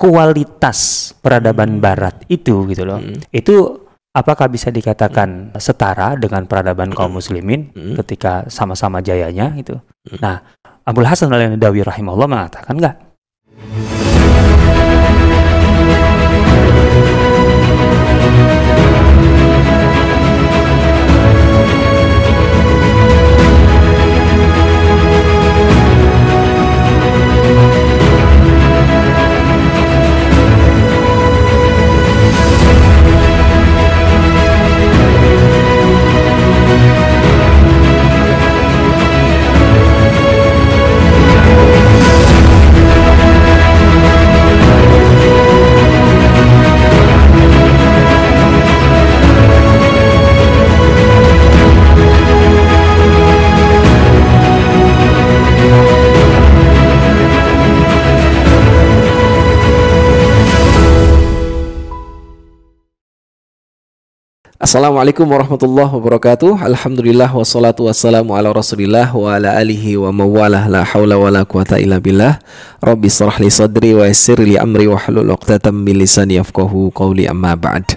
kualitas peradaban barat itu gitu loh. Hmm. Itu apakah bisa dikatakan setara dengan peradaban kaum muslimin Hmm. ketika sama-sama jayanya gitu. Hmm. Nah, Abdul Hasan Al-Nadawi rahimahullah mengatakan enggak. Assalamualaikum warahmatullahi wabarakatuh. Alhamdulillah wassalatu wassalamu ala rasulillah wa ala alihi wa mawalah. La hawla wa la quwata illa billah. Rabbi sarah li sadri wa yassir li amri wa halul uqtatam min lisani yafqahu qawli amma ba'd.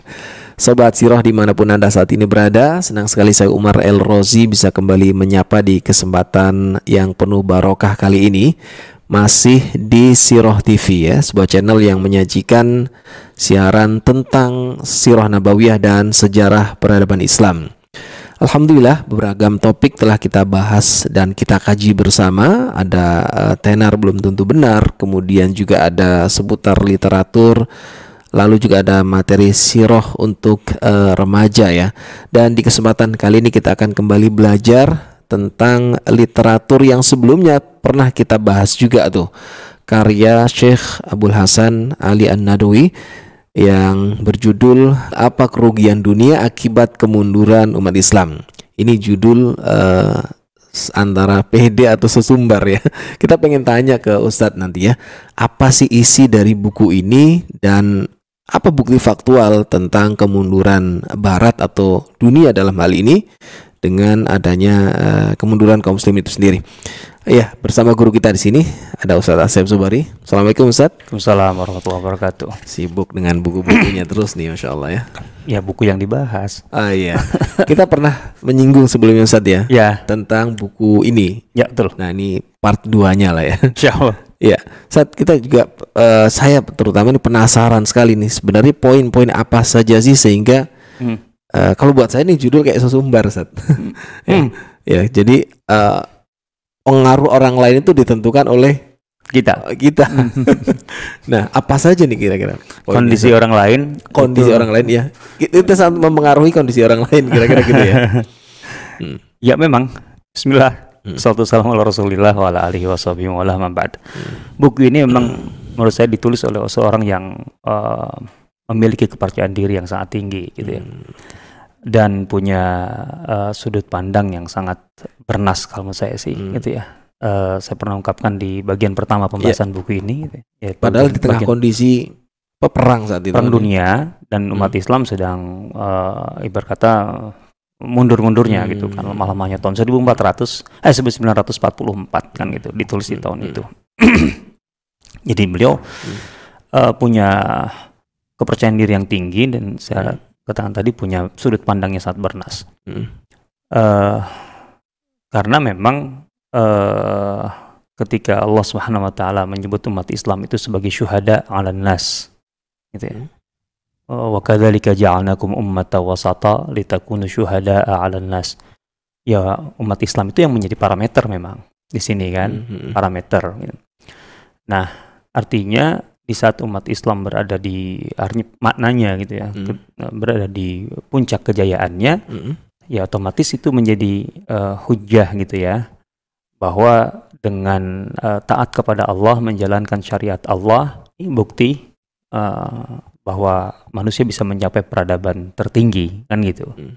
Sobat Sirah di mana pun Anda saat ini berada Senang sekali saya Umar El Rozi bisa kembali menyapa di kesempatan yang penuh barokah kali ini masih di Sirah TV ya, sebuah channel yang menyajikan siaran tentang Sirah Nabawiyah dan sejarah peradaban Islam. Alhamdulillah beragam topik telah kita bahas dan kita kaji bersama. Ada uh, tenar belum tentu benar, kemudian juga ada seputar literatur, lalu juga ada materi sirah untuk uh, remaja ya. Dan di kesempatan kali ini kita akan kembali belajar tentang literatur yang sebelumnya pernah kita bahas juga tuh karya Syekh Abdul Hasan Ali An-Nadawi yang berjudul Apa Kerugian Dunia Akibat Kemunduran Umat Islam. Ini judul uh, antara PD atau sesumbar ya. Kita pengen tanya ke Ustadz nanti ya, apa sih isi dari buku ini dan apa bukti faktual tentang kemunduran Barat atau dunia dalam hal ini dengan adanya uh, kemunduran kaum muslim itu sendiri. Ya, bersama guru kita di sini ada Ustadz Asep Zubari. Assalamualaikum Ustadz. Waalaikumsalam warahmatullahi wabarakatuh. Sibuk dengan buku-bukunya terus nih, masya Allah ya. Ya buku yang dibahas. Ah iya, kita pernah menyinggung sebelumnya Ustadz ya Ya, tentang buku ini. ya betul. Nah ini part 2-nya lah ya. Insya Allah. Ya, saat kita juga eh, saya terutama ini penasaran sekali nih sebenarnya poin-poin apa saja sih sehingga Hmm. Eh, kalau buat saya ini judul kayak sesumbar Sat. ya, Hmm. ya, jadi eh, pengaruh orang lain itu ditentukan oleh Kita eh, kita. nah, apa saja nih kira-kira kondisi orang lain, kondisi itu- orang lain ya. Itu sangat mempengaruhi kondisi orang lain kira-kira gitu ya. Hmm. Ya memang. Bismillah. Hmm. Salatu salam ala Rasulillah wa ala alihi wa sahbihi wa ala ba'd. Buku ini memang menurut saya ditulis oleh seorang yang eh, memiliki kepercayaan diri yang sangat tinggi gitu ya. Hmm. Dan punya eh, sudut pandang yang sangat bernas kalau menurut saya sih Hmm. gitu ya. Eh, saya pernah ungkapkan di bagian pertama pembahasan buku ini gitu. ya. Padahal di tengah bagian kondisi perang saat itu. perang dunia dan umat Hmm. Islam sedang eh, ibarat kata mundur-mundurnya Hmm. gitu kan lemah-lemahnya tahun 1400 eh 1944 kan gitu ditulis di tahun Hmm. itu. Jadi beliau eh, punya kepercayaan diri yang tinggi dan saya katakan tadi punya sudut pandang yang sangat bernas. Hmm. Eh, karena memang eh, ketika Allah Subhanahu wa taala menyebut umat Islam itu sebagai syuhada 'alan nas gitu ya. Eh, Wa kadzalika ja'alnakum ummatan wasata litakunu syuhada'a 'alan nas. Ya, umat Islam itu yang menjadi parameter memang di sini kan, Hmm. parameter gitu. Nah, artinya di saat umat Islam berada di artinya maknanya gitu ya, Hmm. ke- berada di puncak kejayaannya, Hmm. ya otomatis itu menjadi eh, hujah gitu ya bahwa dengan eh, taat kepada Allah menjalankan syariat Allah ini bukti eh, bahwa manusia bisa mencapai peradaban tertinggi kan gitu. Hmm.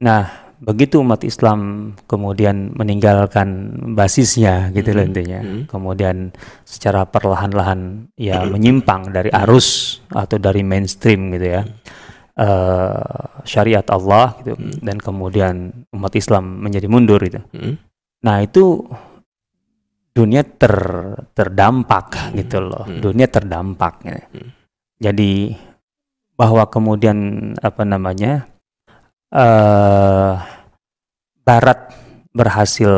Nah begitu umat Islam kemudian meninggalkan basisnya gitu loh Hmm. intinya, Hmm. kemudian secara perlahan-lahan ya menyimpang dari arus atau dari mainstream gitu ya eh, syariat Allah gitu Hmm. dan kemudian umat Islam menjadi mundur gitu. Hmm. Nah itu dunia ter terdampak gitu loh. Hmm. Dunia terdampak. ya. Hmm. Jadi bahwa kemudian apa namanya eh Barat berhasil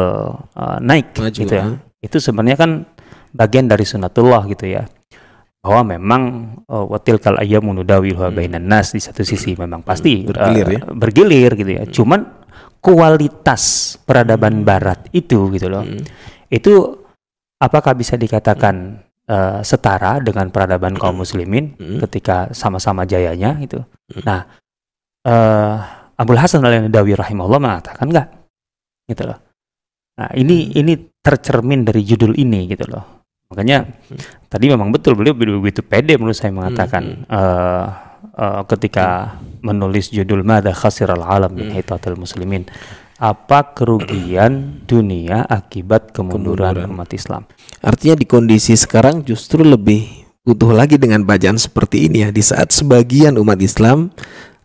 eh, naik Maju, gitu ya. ah. Itu sebenarnya kan bagian dari sunatullah gitu ya. Bahwa memang uh, watil kal ayyamu nudawiluha Hmm. bainan nas di satu sisi memang pasti Bergilir eh, ya. bergilir gitu ya. Hmm. Cuman kualitas peradaban Hmm. barat itu gitu loh. Hmm. Itu apakah bisa dikatakan eh, setara dengan peradaban kaum muslimin Hmm. ketika sama-sama jayanya gitu. Hmm. Nah, eh Abdul Hasan Al-Nadawi rahimahullah mengatakan enggak. Gitu loh. Nah, ini Hmm. ini tercermin dari judul ini gitu loh. Makanya Hmm. tadi memang betul beliau begitu pede menurut saya mengatakan Hmm. eh, eh, ketika menulis judul Mada khasiral alam min Hmm. hitatil muslimin. Apa kerugian dunia akibat kemunduran Kemunduran. umat Islam? Artinya di kondisi sekarang justru lebih butuh lagi dengan bacaan seperti ini ya di saat sebagian umat Islam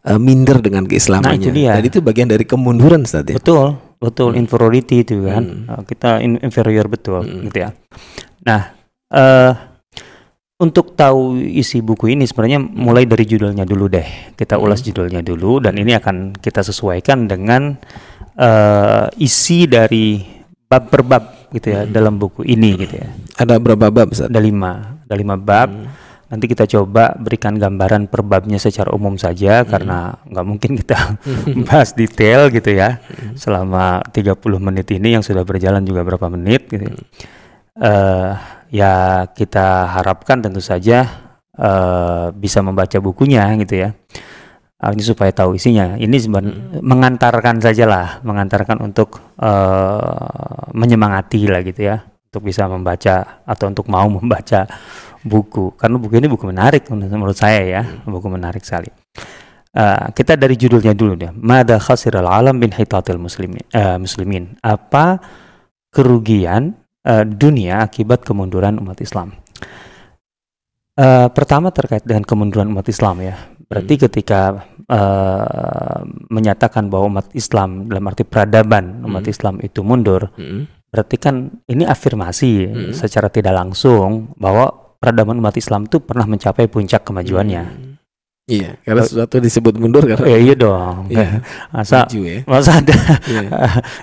eh, minder dengan keislamannya. Nah, itu dia. Dan itu bagian dari kemunduran Ustaz ya. Betul, betul Hmm. inferiority itu kan. Hmm. Uh, Kita in- inferior betul Hmm. gitu ya. Nah, eh untuk tahu isi buku ini sebenarnya mulai dari judulnya dulu deh. Kita ulas Hmm. judulnya dulu dan ini akan kita sesuaikan dengan eh, isi dari bab per bab gitu ya Hmm. dalam buku ini gitu ya. Ada berapa bab Ustaz? Ada lima, ada lima bab. Hmm. Nanti kita coba berikan gambaran per babnya secara umum saja karena nggak mungkin kita bahas detail gitu ya selama 30 menit ini yang sudah berjalan juga berapa menit gitu. Eh, ya kita harapkan tentu saja eh, bisa membaca bukunya gitu ya. Ah, ini supaya tahu isinya. Ini sebenarnya mengantarkan saja lah, mengantarkan untuk eh, menyemangati lah gitu ya, untuk bisa membaca atau untuk mau membaca buku. Karena buku ini buku menarik menurut saya ya, buku menarik sekali. Eh, kita dari judulnya dulu deh. Mada khasiral alam bin hitatil muslimin. eh, muslimin. Apa kerugian eh, dunia akibat kemunduran umat Islam? Eh, pertama terkait dengan kemunduran umat Islam ya. Berarti ketika eh, menyatakan bahwa umat Islam dalam arti peradaban umat Hmm. Islam itu mundur, Hmm. berarti kan ini afirmasi Hmm. secara tidak langsung bahwa peradaban umat Islam itu pernah mencapai puncak kemajuannya. Hmm. Iya, karena sesuatu disebut mundur karena Ya iya dong. Iya. Masa maju ya. masa ada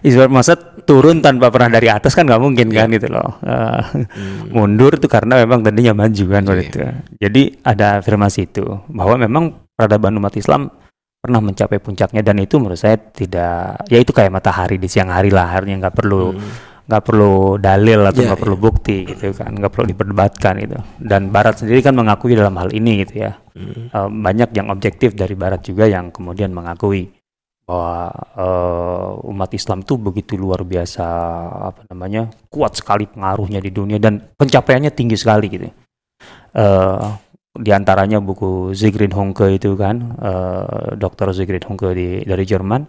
Iya. masa turun tanpa pernah dari atas kan nggak mungkin Iya. kan gitu loh. Eh, Hmm. mundur itu karena memang tadinya maju kan Iya. itu. Jadi ada afirmasi itu bahwa memang peradaban umat Islam pernah mencapai puncaknya dan itu menurut saya tidak ya itu kayak matahari di siang hari lah artinya nggak perlu Hmm. Nggak perlu dalil atau Iya, nggak perlu bukti gitu kan nggak perlu diperdebatkan gitu dan Barat sendiri kan mengakui dalam hal ini gitu ya Hmm. Eh, banyak yang objektif dari Barat juga yang kemudian mengakui bahwa eh, umat Islam itu begitu luar biasa apa namanya kuat sekali pengaruhnya di dunia dan pencapaiannya tinggi sekali gitu. Eh di antaranya buku Sigrid Honke itu kan, eh Dr. Sigrid Honke di dari Jerman,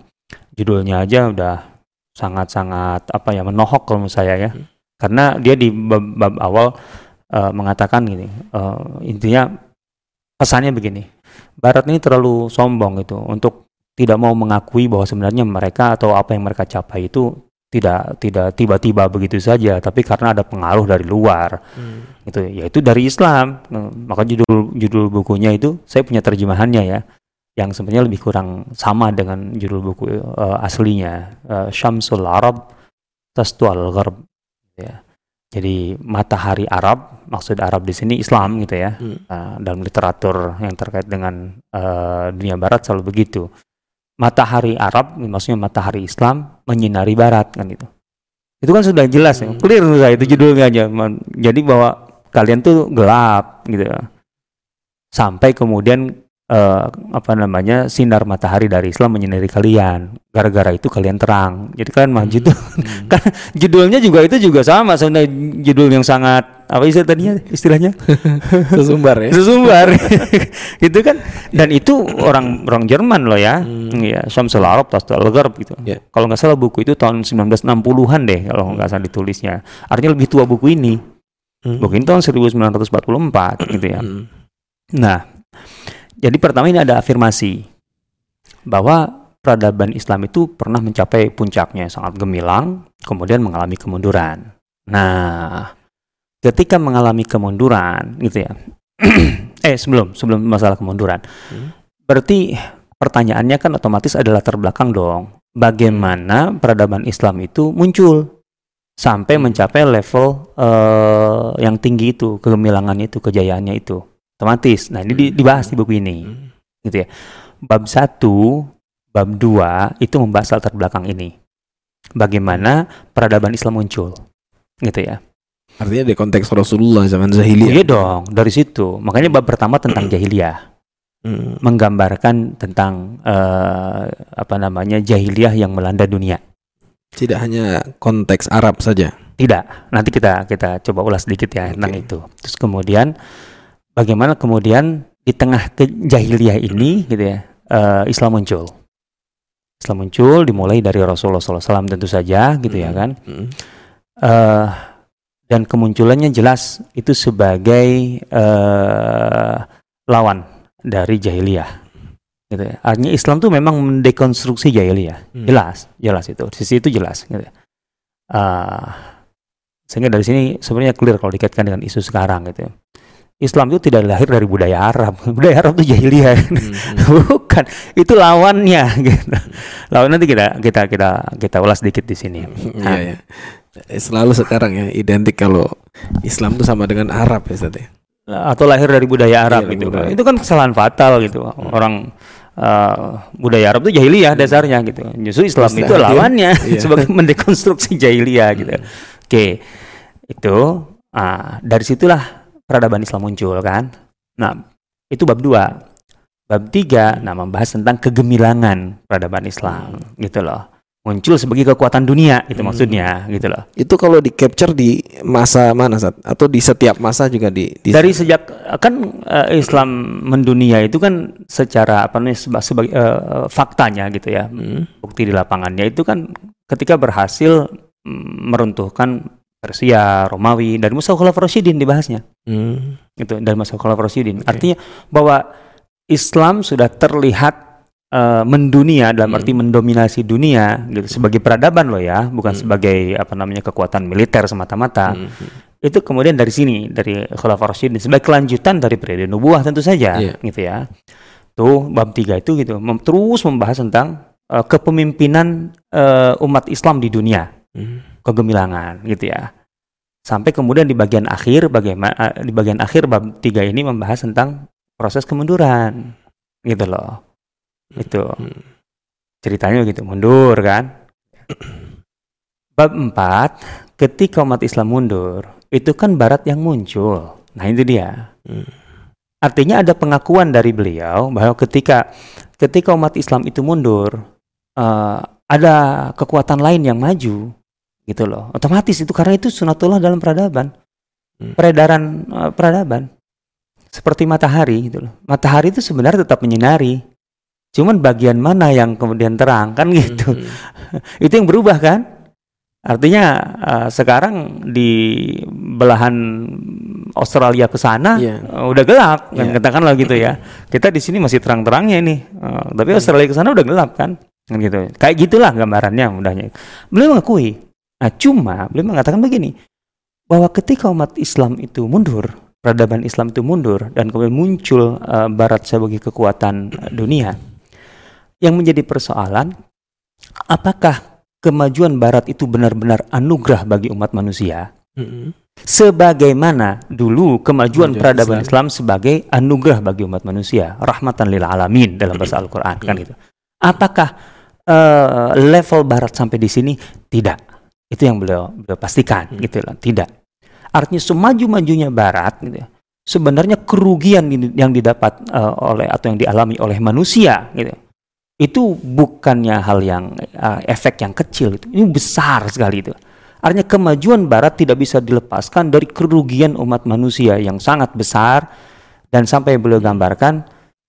judulnya aja udah sangat-sangat apa ya menohok kalau menurut saya ya, Hmm. karena dia di bab, bab awal eh, mengatakan gini, eh, intinya pesannya begini, Barat ini terlalu sombong gitu untuk tidak mau mengakui bahwa sebenarnya mereka atau apa yang mereka capai itu tidak tidak tiba-tiba begitu saja, tapi karena ada pengaruh dari luar Hmm. gitu yaitu dari Islam Nah, maka judul judul bukunya itu saya punya terjemahannya ya yang sebenarnya lebih kurang sama dengan judul buku eh, aslinya eh, Syamsul Arab Tastual Gharb ya. Jadi matahari Arab maksud Arab di sini Islam gitu ya. Hmm. Nah, dalam literatur yang terkait dengan eh, dunia Barat selalu begitu. Matahari Arab maksudnya matahari Islam menyinari Barat kan itu itu kan sudah jelas ya Hmm. clear menurut saya itu judulnya aja. Jadi bahwa kalian tuh gelap gitu. Sampai kemudian eh, apa namanya sinar matahari dari Islam menyinari kalian gara-gara itu kalian terang jadi kalian maju tuh Hmm. kan judulnya juga itu juga sama sebenarnya judul yang sangat apa istilah tadinya istilahnya Sesumbar ya. sesumbar itu kan dan itu orang orang Jerman loh ya Hmm. ya Syamsul Arab Gharb gitu Ya. kalau nggak salah buku itu tahun 1960-an deh kalau nggak salah ditulisnya artinya lebih tua buku ini Hmm. buku ini tahun 1944 gitu ya Hmm. nah jadi pertama ini ada afirmasi bahwa peradaban Islam itu pernah mencapai puncaknya sangat gemilang kemudian mengalami kemunduran nah ketika mengalami kemunduran gitu ya. eh sebelum sebelum masalah kemunduran. Hmm. Berarti pertanyaannya kan otomatis adalah terbelakang dong. Bagaimana peradaban Islam itu muncul sampai Hmm. mencapai level eh, yang tinggi itu, kegemilangan itu, kejayaannya itu. Otomatis. Nah, ini Hmm. dibahas di buku ini Hmm. gitu ya. Bab 1, bab 2 itu membahas latar belakang ini. Bagaimana peradaban Islam muncul. Gitu ya. Artinya di konteks Rasulullah zaman jahiliyah. Iya dong, dari situ. Makanya bab pertama tentang jahiliyah, Hmm. menggambarkan tentang eh, apa namanya jahiliyah yang melanda dunia. Tidak hanya konteks Arab saja. Tidak, nanti kita kita coba ulas sedikit ya tentang Oke. itu. Terus kemudian bagaimana kemudian di tengah kejahiliyah ini gitu ya, eh, Islam muncul. Islam muncul dimulai dari Rasulullah SAW tentu saja gitu ya Hmm. kan. Hmm. Eh, dan kemunculannya jelas itu sebagai eh, lawan dari jahiliyah. Gitu ya. Artinya Islam tuh memang mendekonstruksi jahiliyah. Hmm. Jelas, jelas itu. Sisi itu jelas. Gitu. ya. Eh, sehingga dari sini sebenarnya clear kalau dikaitkan dengan isu sekarang gitu. ya. Islam itu tidak lahir dari budaya Arab. Budaya Arab itu jahiliyah. Hmm. Bukan, itu lawannya gitu. Lawan nanti kita kita kita kita ulas sedikit di sini. Iya, iya. Eh, Selalu sekarang ya identik kalau Islam itu sama dengan Arab ya Ustaz ya. atau lahir dari budaya Arab Iya, gitu. budaya. Itu kan kesalahan fatal gitu. Orang eh, budaya Arab itu jahiliyah dasarnya gitu. Justru Islam itu lahir, lawannya iya. sebagai mendekonstruksi jahiliyah gitu. Oke. Itu ah, dari situlah peradaban Islam muncul kan. Nah, itu bab 2. Bab 3 nah membahas tentang kegemilangan peradaban Islam gitu loh. Muncul sebagai kekuatan dunia itu Hmm. maksudnya gitu loh. Itu kalau di capture di masa mana Ustaz? Atau di setiap masa juga di, di dari sejak kan eh, Islam mendunia itu kan secara apa namanya seba- sebagai eh, faktanya gitu ya Hmm. bukti di lapangannya itu kan ketika berhasil mm, meruntuhkan Persia, Romawi dan Musa Khulafaur Rasyidin dibahasnya Hmm. gitu dan Musa Khulafaur Rasyidin. Oke. Artinya bahwa Islam sudah terlihat eh, mendunia dalam Hmm. arti mendominasi dunia gitu sebagai peradaban loh ya, bukan Hmm. sebagai apa namanya kekuatan militer semata-mata Hmm. itu kemudian dari sini dari Khulafaur Rasyidin sebagai kelanjutan dari periode nubuah tentu saja Iya. gitu ya. Tuh bab 3 itu gitu mem- terus membahas tentang eh, kepemimpinan eh, umat Islam di dunia, Hmm. Kegemilangan gitu ya. Sampai kemudian di bagian akhir bagaimana di bagian akhir bab 3 ini membahas tentang proses kemunduran. Gitu loh. Itu Hmm. ceritanya gitu mundur kan bab 4 ketika umat Islam mundur itu kan barat yang muncul nah itu dia Hmm. artinya ada pengakuan dari beliau bahwa ketika ketika umat Islam itu mundur eh, ada kekuatan lain yang maju gitu loh. Otomatis itu karena itu sunatullah dalam peradaban. Hmm. peredaran eh, peradaban. Seperti matahari gitu loh. Matahari itu sebenarnya tetap menyinari. Cuman bagian mana yang kemudian terang kan gitu. Hmm. itu yang berubah kan? Artinya eh, sekarang di belahan Australia ke sana Iya. eh, udah gelap kan Iya. katakanlah gitu ya. Kita di sini masih terang-terangnya nih Eh, tapi Australia ke sana udah gelap kan? Kan gitu. Kayak gitulah gambarannya mudahnya. Beliau mengakui nah cuma beliau mengatakan begini bahwa ketika umat Islam itu mundur peradaban Islam itu mundur dan kemudian muncul eh, Barat sebagai kekuatan eh, dunia yang menjadi persoalan apakah kemajuan barat itu benar-benar anugerah bagi umat manusia Hmm. sebagaimana dulu kemajuan peradaban Islam. Islam. sebagai anugerah bagi umat manusia rahmatan lil alamin dalam bahasa Al-Qur'an kan gitu apakah eh, level barat sampai di sini tidak itu yang beliau beliau pastikan Hmm. gitu loh. Tidak. Artinya semaju-majunya barat gitu ya, sebenarnya kerugian yang didapat eh, oleh atau yang dialami oleh manusia gitu. Itu bukannya hal yang eh, efek yang kecil itu ini besar sekali itu artinya kemajuan barat tidak bisa dilepaskan dari kerugian umat manusia yang sangat besar. Dan sampai beliau gambarkan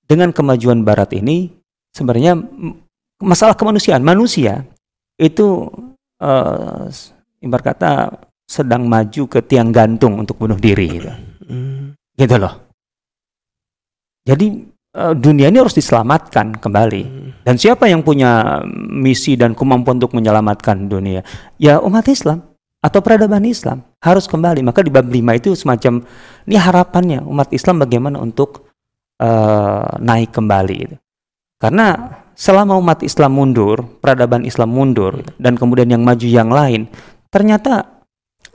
dengan kemajuan barat ini sebenarnya masalah kemanusiaan manusia itu eh, ibarat kata sedang maju ke tiang gantung untuk bunuh diri gitu Hmm. gitu loh. Jadi eh, dunia ini harus diselamatkan kembali. Hmm. Dan siapa yang punya misi dan kemampuan untuk menyelamatkan dunia? Ya umat Islam. atau peradaban Islam harus kembali. Maka di bab 5 itu semacam ini harapannya umat Islam bagaimana untuk uh, naik kembali gitu. Karena selama umat Islam mundur, peradaban Islam mundur dan kemudian yang maju yang lain, ternyata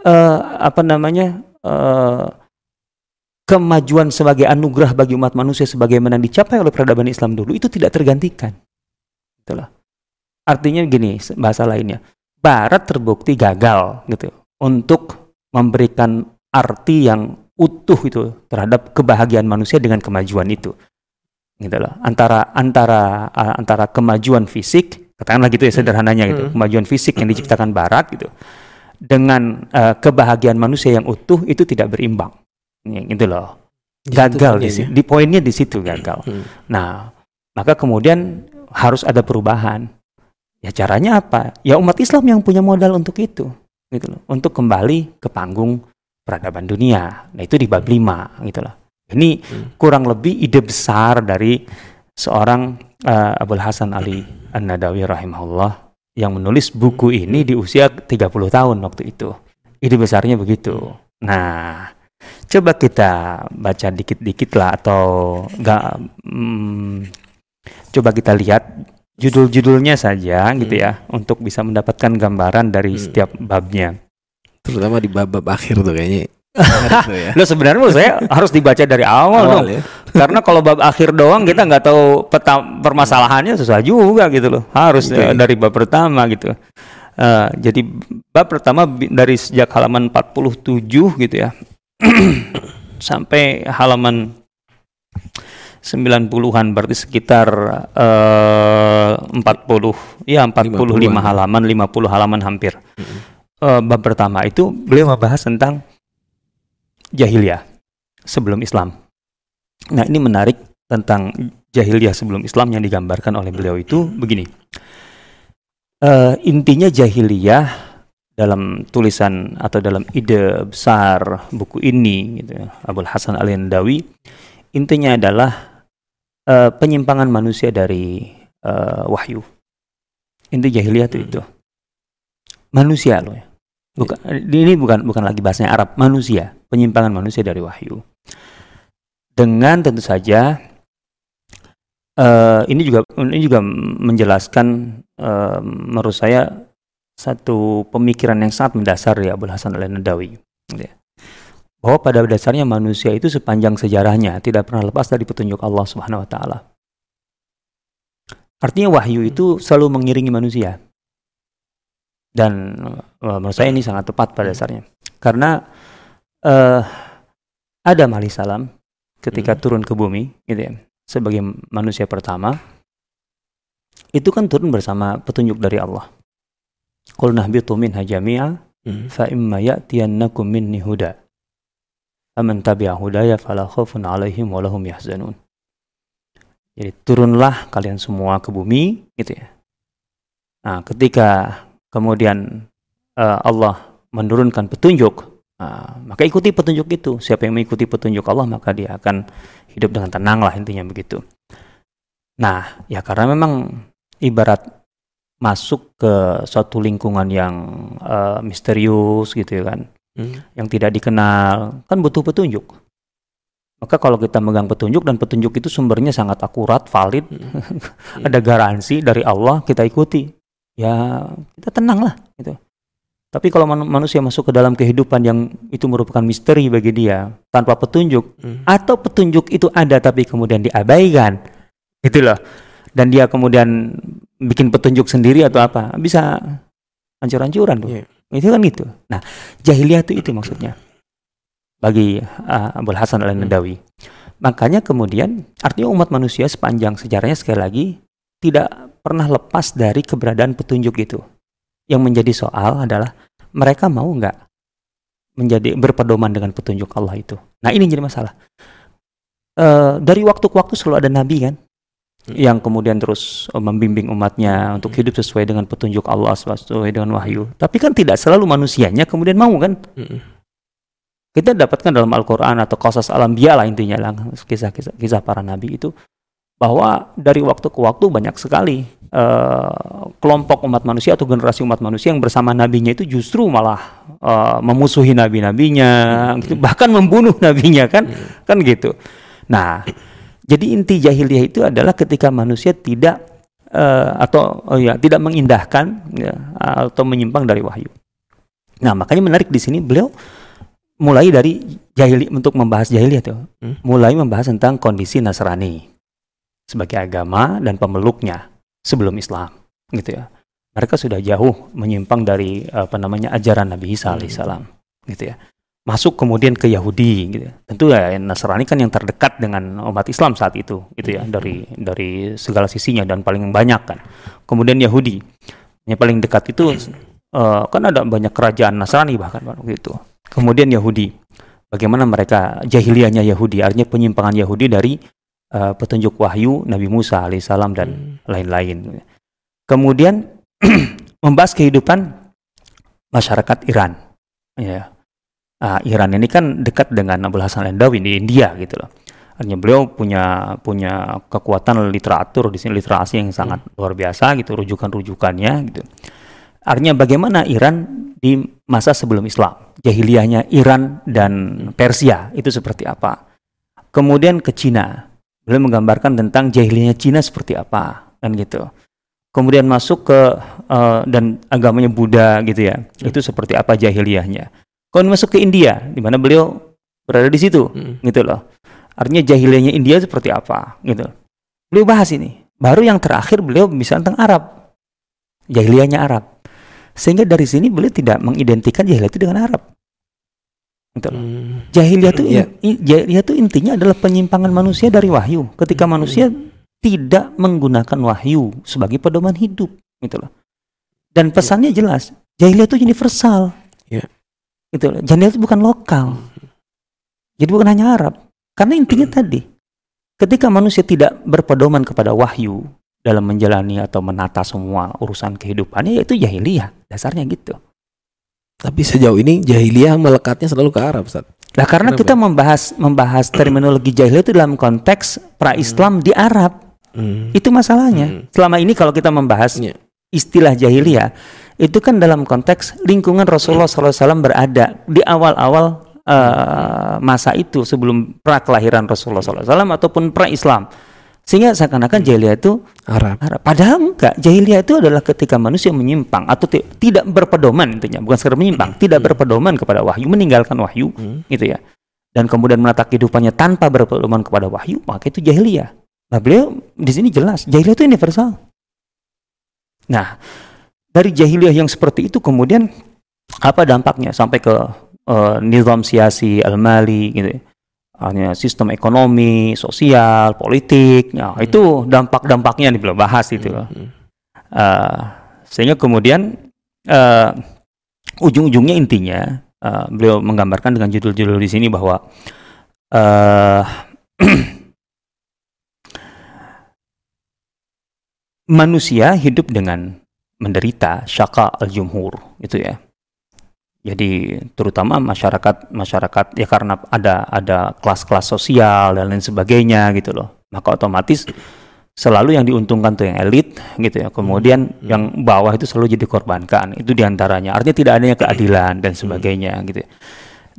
uh, apa namanya? Uh, kemajuan sebagai anugerah bagi umat manusia sebagaimana dicapai oleh peradaban Islam dulu itu tidak tergantikan. Itulah. Artinya gini bahasa lainnya Barat terbukti gagal gitu untuk memberikan arti yang utuh itu terhadap kebahagiaan manusia dengan kemajuan itu gitu loh antara antara antara kemajuan fisik katakanlah gitu ya sederhananya gitu hmm. kemajuan fisik yang diciptakan barat gitu dengan uh, kebahagiaan manusia yang utuh itu tidak berimbang gitu loh gagal di, ya. di poinnya di situ gagal hmm. nah maka kemudian harus ada perubahan Ya caranya apa? Ya umat Islam yang punya modal untuk itu, gitu loh. Untuk kembali ke panggung peradaban dunia. Nah itu di bab 5 gitu loh. Ini hmm. kurang lebih ide besar dari seorang uh, Abdul Hasan Ali An-Nadawi rahimahullah yang menulis buku ini di usia 30 tahun waktu itu. Ide besarnya begitu. Nah, coba kita baca dikit-dikit lah atau enggak hmm, coba kita lihat judul-judulnya saja hmm. gitu ya untuk bisa mendapatkan gambaran dari hmm. setiap babnya. Terutama di bab-bab akhir tuh kayaknya. Ya. Lo sebenarnya menurut saya harus dibaca dari awal, awal dong. Ya? Karena kalau bab akhir doang kita nggak tahu peta permasalahannya susah juga gitu loh. Harus okay. ya, dari bab pertama gitu. Uh, jadi bab pertama dari sejak halaman 47 gitu ya sampai halaman 90-an berarti sekitar uh, 40 ya 45 50 halaman 50 halaman hampir. Mm -hmm. uh, bab pertama itu beliau membahas tentang jahiliyah sebelum Islam. Nah, ini menarik tentang jahiliyah sebelum Islam yang digambarkan oleh beliau itu begini. Uh, intinya jahiliyah dalam tulisan atau dalam ide besar buku ini gitu ya, Abdul Hasan Al-Yandawi intinya adalah uh, penyimpangan manusia dari uh, wahyu. Inti jahiliyah itu hmm. itu. Manusia loh ya. Bukan, ini bukan bukan lagi bahasanya Arab, manusia, penyimpangan manusia dari wahyu. Dengan tentu saja uh, ini juga ini juga menjelaskan uh, menurut saya satu pemikiran yang sangat mendasar ya Abdul Hasan Al-Nadawi. Ya bahwa pada dasarnya manusia itu sepanjang sejarahnya tidak pernah lepas dari petunjuk Allah Subhanahu wa taala. Artinya wahyu itu selalu mengiringi manusia. Dan uh, menurut saya ini sangat tepat pada dasarnya. Karena uh, Adam alaihissalam ketika hmm. turun ke bumi gitu ya, sebagai manusia pertama itu kan turun bersama petunjuk dari Allah. Qul nahbitu minha jami'a hmm. fa imma ya'tiyannakum minni huda Aman tabi'a hudaya fala khaufun alaihim walahum yahzanun. Jadi turunlah kalian semua ke bumi gitu ya. Nah, ketika kemudian uh, Allah menurunkan petunjuk, uh, maka ikuti petunjuk itu. Siapa yang mengikuti petunjuk Allah maka dia akan hidup dengan tenang lah intinya begitu. Nah, ya karena memang ibarat masuk ke suatu lingkungan yang uh, misterius gitu ya kan hmm. yang tidak dikenal kan butuh petunjuk maka kalau kita megang petunjuk dan petunjuk itu sumbernya sangat akurat valid hmm. ada garansi dari Allah kita ikuti ya kita tenang lah gitu tapi kalau man manusia masuk ke dalam kehidupan yang itu merupakan misteri bagi dia tanpa petunjuk hmm. atau petunjuk itu ada tapi kemudian diabaikan gitu loh dan dia kemudian bikin petunjuk sendiri atau apa bisa hancur-hancuran tuh yeah. Itu kan gitu. Nah, jahiliyah itu itu maksudnya. Bagi uh, Abul Hasan Al-Nadawi. Hmm. Makanya kemudian artinya umat manusia sepanjang sejarahnya sekali lagi tidak pernah lepas dari keberadaan petunjuk itu. Yang menjadi soal adalah mereka mau nggak menjadi berpedoman dengan petunjuk Allah itu. Nah ini jadi masalah. Uh, dari waktu ke waktu selalu ada nabi kan Hmm. yang kemudian terus uh, membimbing umatnya untuk hidup sesuai dengan petunjuk Allah sesuai dengan wahyu. Tapi kan tidak selalu manusianya kemudian mau kan? Hmm. Kita dapatkan dalam Al-Quran atau qasas alam lah intinya lah kisah-kisah kisah para nabi itu bahwa dari waktu ke waktu banyak sekali uh, kelompok umat manusia atau generasi umat manusia yang bersama nabinya itu justru malah uh, memusuhi nabi-nabinya, hmm. gitu, bahkan membunuh nabinya kan, hmm. kan gitu. Nah, jadi inti jahiliyah itu adalah ketika manusia tidak uh, atau oh ya tidak mengindahkan ya, atau menyimpang dari wahyu. Nah, makanya menarik di sini beliau mulai dari jahili untuk membahas jahiliyah tuh, hmm? mulai membahas tentang kondisi Nasrani sebagai agama dan pemeluknya sebelum Islam gitu ya mereka sudah jauh menyimpang dari apa namanya ajaran Nabi Isa hmm. alaihissalam gitu ya masuk kemudian ke Yahudi gitu ya. tentu ya Nasrani kan yang terdekat dengan umat Islam saat itu gitu ya hmm. dari dari segala sisinya dan paling banyak kan kemudian Yahudi yang paling dekat itu uh, kan ada banyak kerajaan Nasrani bahkan gitu kemudian Yahudi bagaimana mereka jahiliyahnya Yahudi artinya penyimpangan Yahudi dari uh, petunjuk wahyu Nabi Musa alaihissalam dan hmm. lain-lain. Hmm. Kemudian membahas kehidupan masyarakat Iran. Ya. Uh, Iran ini kan dekat dengan Abdul Hasan Landawi di India gitu loh. Artinya beliau punya punya kekuatan literatur di sini literasi yang sangat hmm. luar biasa gitu rujukan-rujukannya gitu. Artinya bagaimana Iran di masa sebelum Islam, jahiliyahnya Iran dan hmm. Persia itu seperti apa? Kemudian ke Cina, Beliau menggambarkan tentang jahiliyahnya Cina seperti apa, kan gitu. Kemudian masuk ke uh, dan agamanya Buddha gitu ya. Hmm. Itu seperti apa jahiliyahnya. Kemudian masuk ke India, di mana beliau berada di situ, hmm. gitu loh. Artinya jahiliyahnya India seperti apa, gitu. Beliau bahas ini. Baru yang terakhir beliau bisa tentang Arab. Jahiliyahnya Arab. Sehingga dari sini beliau tidak mengidentikan jahiliyah itu dengan Arab. Gitu Hmm. Jahiliyah itu yeah. jahiliyah itu intinya adalah penyimpangan manusia dari wahyu. Ketika hmm. manusia tidak menggunakan wahyu sebagai pedoman hidup, gitu loh. Dan pesannya jelas, jahiliyah itu universal. Yeah. Gitu loh. Jahiliyah itu bukan lokal. Jadi bukan hanya Arab. Karena intinya hmm. tadi, ketika manusia tidak berpedoman kepada wahyu dalam menjalani atau menata semua urusan kehidupannya, yaitu jahiliyah. Dasarnya gitu. Tapi sejauh ini jahiliyah melekatnya selalu ke Arab, Ustaz. Nah, karena Kenapa? kita membahas membahas terminologi jahiliyah itu dalam konteks pra-Islam hmm. di Arab. Hmm. Itu masalahnya. Hmm. Selama ini kalau kita membahas yeah. istilah jahiliyah, itu kan dalam konteks lingkungan Rasulullah SAW berada di awal-awal uh, masa itu sebelum pra kelahiran Rasulullah SAW ataupun pra-Islam. Sehingga seakan-akan jahiliyah itu Arab. Arab. Padahal enggak. Jahiliyah itu adalah ketika manusia menyimpang atau tidak berpedoman intinya, bukan sekedar menyimpang, hmm. tidak berpedoman kepada wahyu, meninggalkan wahyu, hmm. gitu ya. Dan kemudian menata kehidupannya tanpa berpedoman kepada wahyu, maka itu jahiliyah. Nah, beliau di sini jelas, jahiliyah itu universal. Nah, dari jahiliyah yang seperti itu kemudian apa dampaknya sampai ke uh, nizam siasi al-mali gitu ya hanya sistem ekonomi, sosial, politik, ya, hmm. itu dampak-dampaknya nih belum bahas itu loh. Hmm. Uh, sehingga kemudian uh, ujung-ujungnya intinya uh, beliau menggambarkan dengan judul-judul di sini bahwa uh, manusia hidup dengan menderita syaka al-jumhur itu ya jadi terutama masyarakat masyarakat ya karena ada ada kelas-kelas sosial dan lain sebagainya gitu loh. Maka otomatis selalu yang diuntungkan tuh yang elit gitu ya. Kemudian hmm. yang bawah itu selalu jadi korbankan. Itu di antaranya. Artinya tidak adanya keadilan dan hmm. sebagainya gitu. Ya.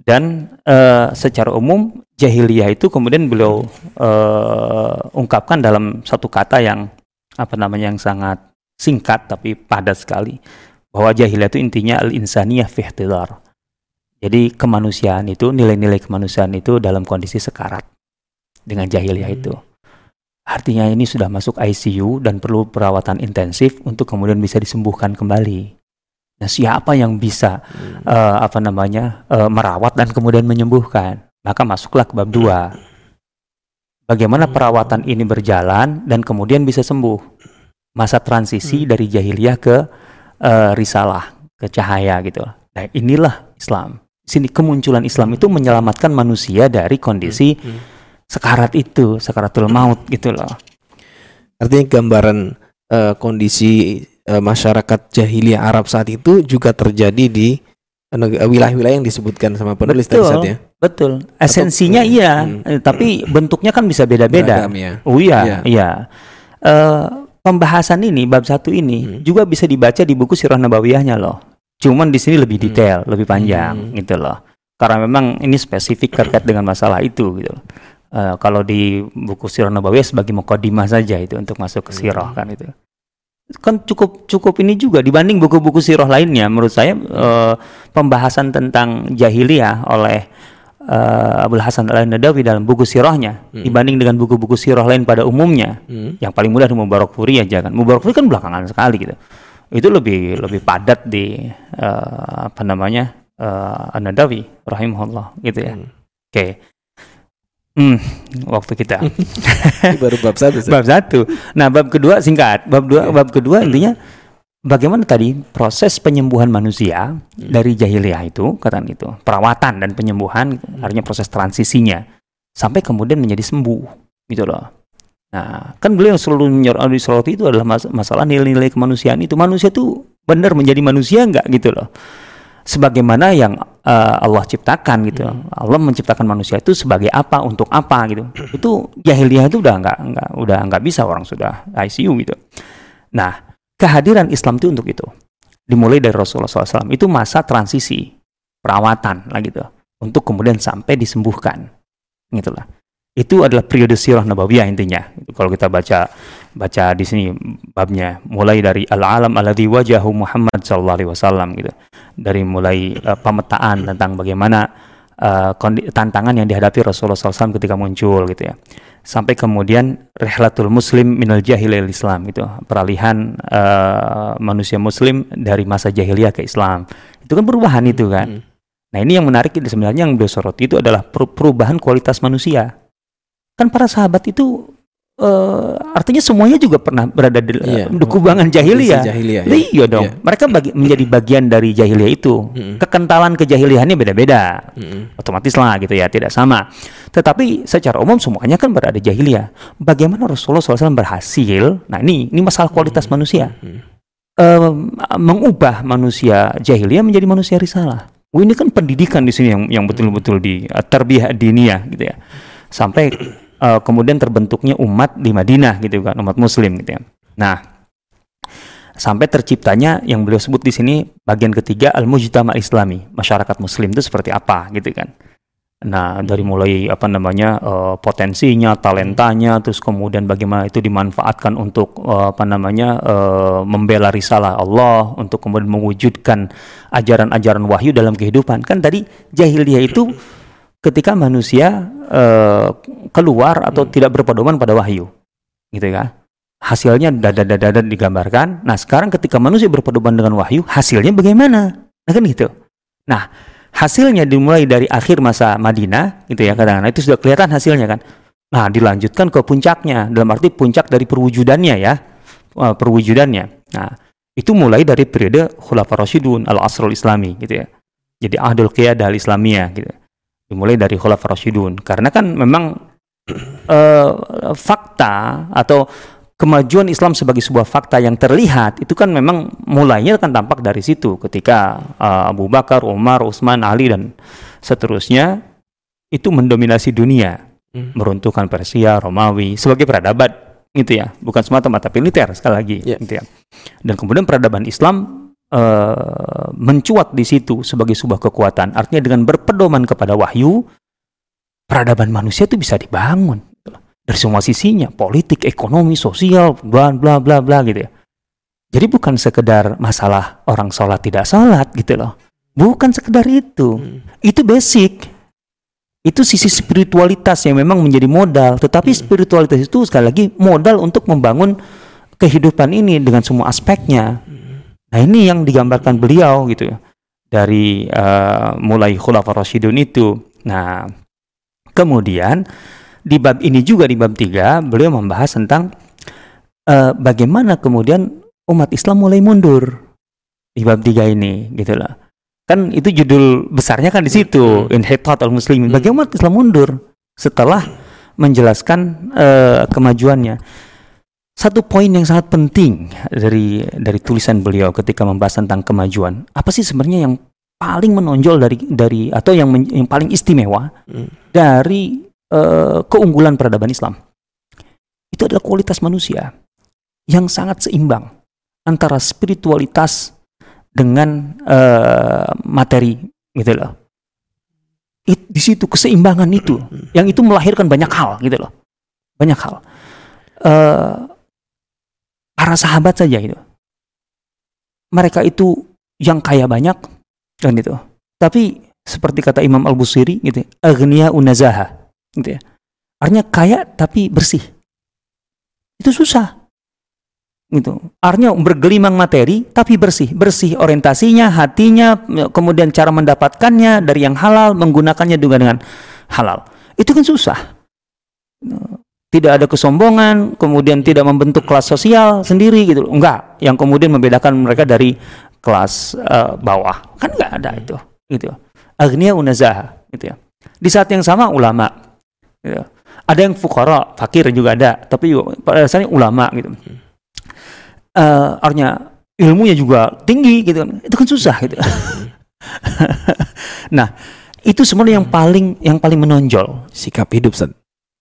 Dan uh, secara umum jahiliyah itu kemudian beliau uh, ungkapkan dalam satu kata yang apa namanya yang sangat singkat tapi padat sekali bahwa jahiliyah itu intinya al-insaniyah fi Jadi kemanusiaan itu nilai-nilai kemanusiaan itu dalam kondisi sekarat dengan jahiliyah hmm. itu. Artinya ini sudah masuk ICU dan perlu perawatan intensif untuk kemudian bisa disembuhkan kembali. Nah, siapa yang bisa hmm. uh, apa namanya uh, merawat dan kemudian menyembuhkan? Maka masuklah ke bab dua. Bagaimana hmm. perawatan ini berjalan dan kemudian bisa sembuh? Masa transisi hmm. dari jahiliyah ke uh, risalah, ke cahaya gitu. Nah, inilah Islam. Sini kemunculan Islam itu menyelamatkan manusia dari kondisi hmm, hmm. sekarat itu, sekaratul maut gitu loh. Artinya gambaran uh, kondisi uh, masyarakat jahiliyah Arab saat itu juga terjadi di wilayah-wilayah yang disebutkan sama penulis betul, tadi ya. Betul. Esensinya Atau, iya, hmm. Eh, tapi bentuknya kan bisa beda-beda. Ya. Oh iya, ya. iya. Uh, pembahasan ini bab satu ini hmm. juga bisa dibaca di buku Sirah Nabawiyahnya loh. Cuman di sini lebih hmm. detail, hmm. lebih panjang hmm. gitu loh. Karena memang ini spesifik terkait dengan masalah itu gitu loh. Uh, kalau di buku Sirah Nabawiyah sebagai mukadimah saja itu untuk masuk ke sirah hmm. kan itu. Kan cukup cukup ini juga dibanding buku-buku sirah lainnya menurut saya uh, pembahasan tentang jahiliyah oleh uh, Abdul Hasan al Nadawi dalam buku sirahnya hmm. dibanding dengan buku-buku sirah lain pada umumnya hmm. yang paling mudah Mubarak Furi aja kan Mubarak Furi kan belakangan sekali gitu itu lebih lebih padat di uh, apa namanya uh, An Nadawi rahimahullah gitu ya hmm. oke okay. Hmm, waktu kita baru bab satu. bab satu. Nah, bab kedua singkat. Bab dua, yeah. bab kedua intinya bagaimana tadi proses penyembuhan manusia hmm. dari jahiliyah itu katakan itu perawatan dan penyembuhan hmm. artinya proses transisinya sampai kemudian menjadi sembuh gitu loh nah kan beliau selalu menyoroti itu adalah mas masalah nilai-nilai kemanusiaan itu manusia itu benar menjadi manusia enggak gitu loh sebagaimana yang uh, Allah ciptakan gitu hmm. Allah menciptakan manusia itu sebagai apa untuk apa gitu itu jahiliyah itu udah enggak enggak udah enggak bisa orang sudah ICU gitu nah kehadiran Islam itu untuk itu. Dimulai dari Rasulullah SAW. Itu masa transisi, perawatan lah gitu. Untuk kemudian sampai disembuhkan. Gitulah. Itu adalah periode sirah nabawiyah intinya. Kalau kita baca baca di sini babnya mulai dari al-alam alladhi wajahu Muhammad sallallahu alaihi wasallam gitu. Dari mulai uh, pemetaan tentang bagaimana uh, tantangan yang dihadapi Rasulullah SAW ketika muncul gitu ya sampai kemudian rehlatul muslim minal jahilil islam itu peralihan uh, manusia muslim dari masa jahiliyah ke Islam itu kan perubahan itu kan hmm. nah ini yang menarik sebenarnya yang beliau soroti itu adalah perubahan kualitas manusia kan para sahabat itu uh, artinya semuanya juga pernah berada di, uh, kubangan jahiliyah. jahiliyah ya. Iya dong. Iya. Mereka bagi, menjadi bagian dari jahiliyah itu. Mm-hmm. Kekentalan kejahiliahannya beda-beda. Mm-hmm. Otomatis lah gitu ya, tidak sama. Tetapi secara umum semuanya kan berada di jahiliyah. Bagaimana Rasulullah SAW berhasil? Nah ini ini masalah kualitas mm-hmm. manusia. Mm-hmm. Uh, mengubah manusia jahiliyah menjadi manusia risalah. Oh, ini kan pendidikan di sini yang yang betul-betul di uh, terbiah dinia gitu ya. Sampai uh, kemudian terbentuknya umat di Madinah gitu kan, umat muslim gitu ya. Nah, sampai terciptanya yang beliau sebut di sini bagian ketiga al-mujtama islami, masyarakat muslim itu seperti apa gitu kan. Nah, dari mulai apa namanya uh, potensinya, talentanya, terus kemudian bagaimana itu dimanfaatkan untuk uh, apa namanya uh, membela risalah Allah, untuk kemudian mewujudkan ajaran-ajaran wahyu dalam kehidupan. Kan tadi jahiliyah itu ketika manusia uh, keluar atau hmm. tidak berpedoman pada wahyu, gitu ya. Hasilnya dada-dada digambarkan. Nah sekarang ketika manusia berpedoman dengan wahyu, hasilnya bagaimana? Nah kan gitu. Nah hasilnya dimulai dari akhir masa Madinah, gitu ya kadang-kadang itu sudah kelihatan hasilnya kan. Nah dilanjutkan ke puncaknya, dalam arti puncak dari perwujudannya ya, uh, perwujudannya. Nah itu mulai dari periode Khulafaur Rasyidun al-Asrul Islami gitu ya. Jadi Ahdul Qiyadah al-Islamiyah gitu dimulai dari khulaf rasyidun karena kan memang uh, fakta atau kemajuan Islam sebagai sebuah fakta yang terlihat itu kan memang mulainya kan tampak dari situ ketika uh, Abu Bakar, Umar, Utsman, Ali dan seterusnya itu mendominasi dunia, hmm. meruntuhkan Persia, Romawi sebagai peradaban gitu ya, bukan semata-mata militer sekali lagi yeah. gitu ya. Dan kemudian peradaban Islam uh, mencuat di situ sebagai sebuah kekuatan. Artinya dengan berpedoman kepada wahyu, peradaban manusia itu bisa dibangun dari semua sisinya, politik, ekonomi, sosial, bla bla bla bla gitu ya. Jadi bukan sekedar masalah orang sholat tidak sholat gitu loh. Bukan sekedar itu. Hmm. Itu basic. Itu sisi spiritualitas yang memang menjadi modal. Tetapi hmm. spiritualitas itu sekali lagi modal untuk membangun kehidupan ini dengan semua aspeknya. Hmm. Nah ini yang digambarkan beliau gitu ya dari uh, mulai Khulafaur Rasyidun itu. Nah kemudian di bab ini juga di bab tiga beliau membahas tentang uh, bagaimana kemudian umat Islam mulai mundur di bab tiga ini gitu lah. Kan itu judul besarnya kan di situ hmm. Inhitat al Muslimin. Hmm. Bagaimana Islam mundur setelah menjelaskan uh, kemajuannya satu poin yang sangat penting dari dari tulisan beliau ketika membahas tentang kemajuan. Apa sih sebenarnya yang paling menonjol dari dari atau yang men- yang paling istimewa Hmm. dari eh, keunggulan peradaban Islam itu adalah kualitas manusia yang sangat seimbang antara spiritualitas dengan eh, materi gitu loh. It- di situ keseimbangan itu yang itu melahirkan banyak hal gitu loh. Banyak hal. Eh, para sahabat saja itu. Mereka itu yang kaya banyak kan itu. Tapi seperti kata Imam Al-Busiri gitu, agniya unazaha gitu ya. Artinya kaya tapi bersih. Itu susah. Gitu. Artinya bergelimang materi tapi bersih. Bersih orientasinya, hatinya, kemudian cara mendapatkannya dari yang halal, menggunakannya juga dengan halal. Itu kan susah. Tidak ada kesombongan, kemudian tidak membentuk kelas sosial sendiri gitu. Enggak, yang kemudian membedakan mereka dari kelas eh, bawah. Kan enggak ada itu, gitu. Agnia unazaha gitu ya. Di saat yang sama ulama gitu. Ada yang fukara, fakir juga ada, tapi juga pada dasarnya ulama gitu. Eh, artinya ilmunya juga tinggi gitu kan. Itu kan susah gitu. nah, itu sebenarnya yang paling yang paling menonjol. Sikap hidup.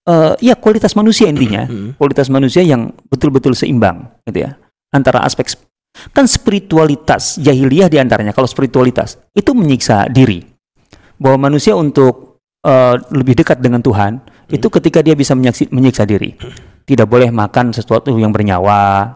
Eh, ya kualitas manusia intinya Hmm. kualitas manusia yang betul-betul seimbang gitu ya antara aspek sp- kan spiritualitas jahiliyah di antaranya kalau spiritualitas itu menyiksa diri bahwa manusia untuk eh, lebih dekat dengan Tuhan itu ketika dia bisa menyaksi- menyiksa diri tidak boleh makan sesuatu yang bernyawa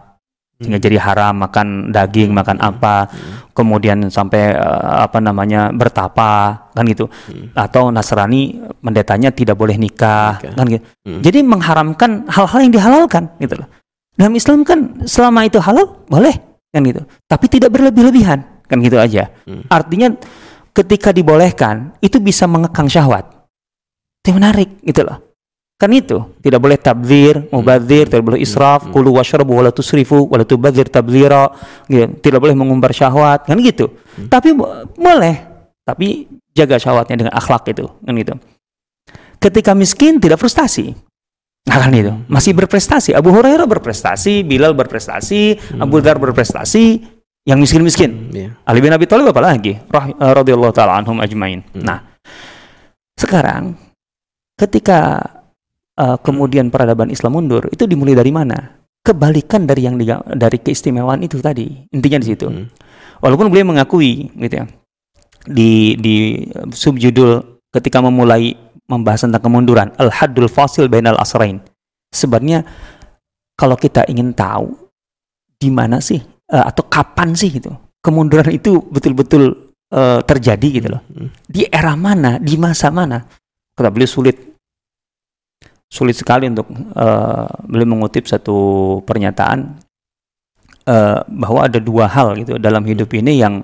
sehingga jadi haram makan daging makan apa kemudian sampai eh, apa namanya bertapa kan gitu atau Nasrani pendetanya tidak boleh nikah kan gitu Hmm. jadi mengharamkan hal-hal yang dihalalkan gitu loh. Dalam Islam kan selama itu halal boleh kan gitu. Tapi tidak berlebih-lebihan kan gitu aja. Hmm. Artinya ketika dibolehkan itu bisa mengekang syahwat. Itu menarik gitu loh. Kan itu tidak boleh tabdzir, mubadzir, tidak boleh israf, kulu washrabu wala tusrifu wala tubadzir tabdzira, gitu. Tidak boleh mengumbar syahwat kan gitu. Tapi bo- boleh, tapi jaga syahwatnya dengan akhlak itu kan gitu. Ketika miskin tidak frustasi. Nah kan itu, masih berprestasi. Abu Hurairah berprestasi, Bilal berprestasi, Abu Dhar berprestasi, yang miskin-miskin. Iya. Ali bin Abi Thalib apa lagi? Rah- eh, radhiyallahu taala anhum ajmain. Nah, sekarang ketika eh, kemudian peradaban Islam mundur, itu dimulai dari mana? Kebalikan dari yang diga- dari keistimewaan itu tadi. Intinya di situ. Hmm. Walaupun beliau mengakui gitu ya. Di di subjudul ketika memulai membahas tentang kemunduran, al-haddul fasil bainal asrain. Sebenarnya kalau kita ingin tahu di mana sih eh, atau kapan sih gitu kemunduran itu betul-betul eh, terjadi gitu loh. Hmm. Di era mana, di masa mana? Kata beliau sulit sulit sekali untuk eh, beliau mengutip satu pernyataan eh, bahwa ada dua hal gitu dalam hidup ini yang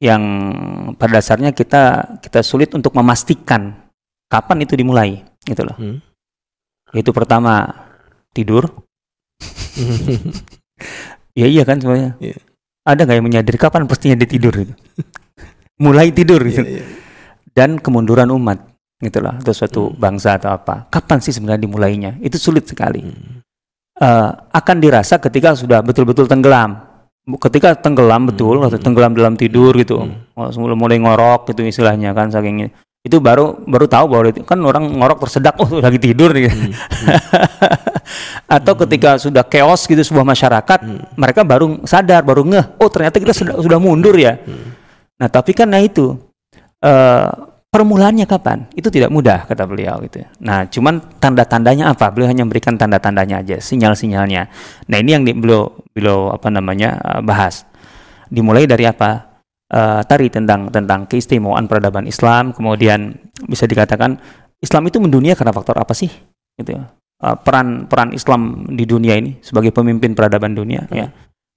yang pada dasarnya kita kita sulit untuk memastikan kapan itu dimulai gitu loh. Hmm. Itu pertama tidur. Ya iya kan sebenarnya. Iya. Ada nggak yang menyadari kapan pastinya dia tidur gitu. Mulai tidur gitu. Iya, iya. Dan kemunduran umat gitu loh atau suatu Hmm. bangsa atau apa. Kapan sih sebenarnya dimulainya? Itu sulit sekali. Hmm. Eh, akan dirasa ketika sudah betul-betul tenggelam. Ketika tenggelam betul Hmm. atau tenggelam dalam tidur gitu. Hmm. Oh, mulai ngorok gitu istilahnya kan saking itu baru baru tahu bahwa itu kan orang ngorok tersedak oh lagi tidur gitu. Hmm. atau ketika sudah chaos gitu sebuah masyarakat Hmm. mereka baru sadar baru ngeh oh ternyata kita sudah sudah mundur ya Hmm. nah tapi kan nah itu eh, permulaannya kapan? Itu tidak mudah kata beliau gitu. Nah cuman tanda-tandanya apa? Beliau hanya memberikan tanda-tandanya aja sinyal-sinyalnya. Nah ini yang beliau beliau apa namanya eh, bahas. Dimulai dari apa? Eh, tadi tentang tentang keistimewaan peradaban Islam kemudian bisa dikatakan Islam itu mendunia karena faktor apa sih? Gitu. Eh, peran peran Islam di dunia ini sebagai pemimpin peradaban dunia ya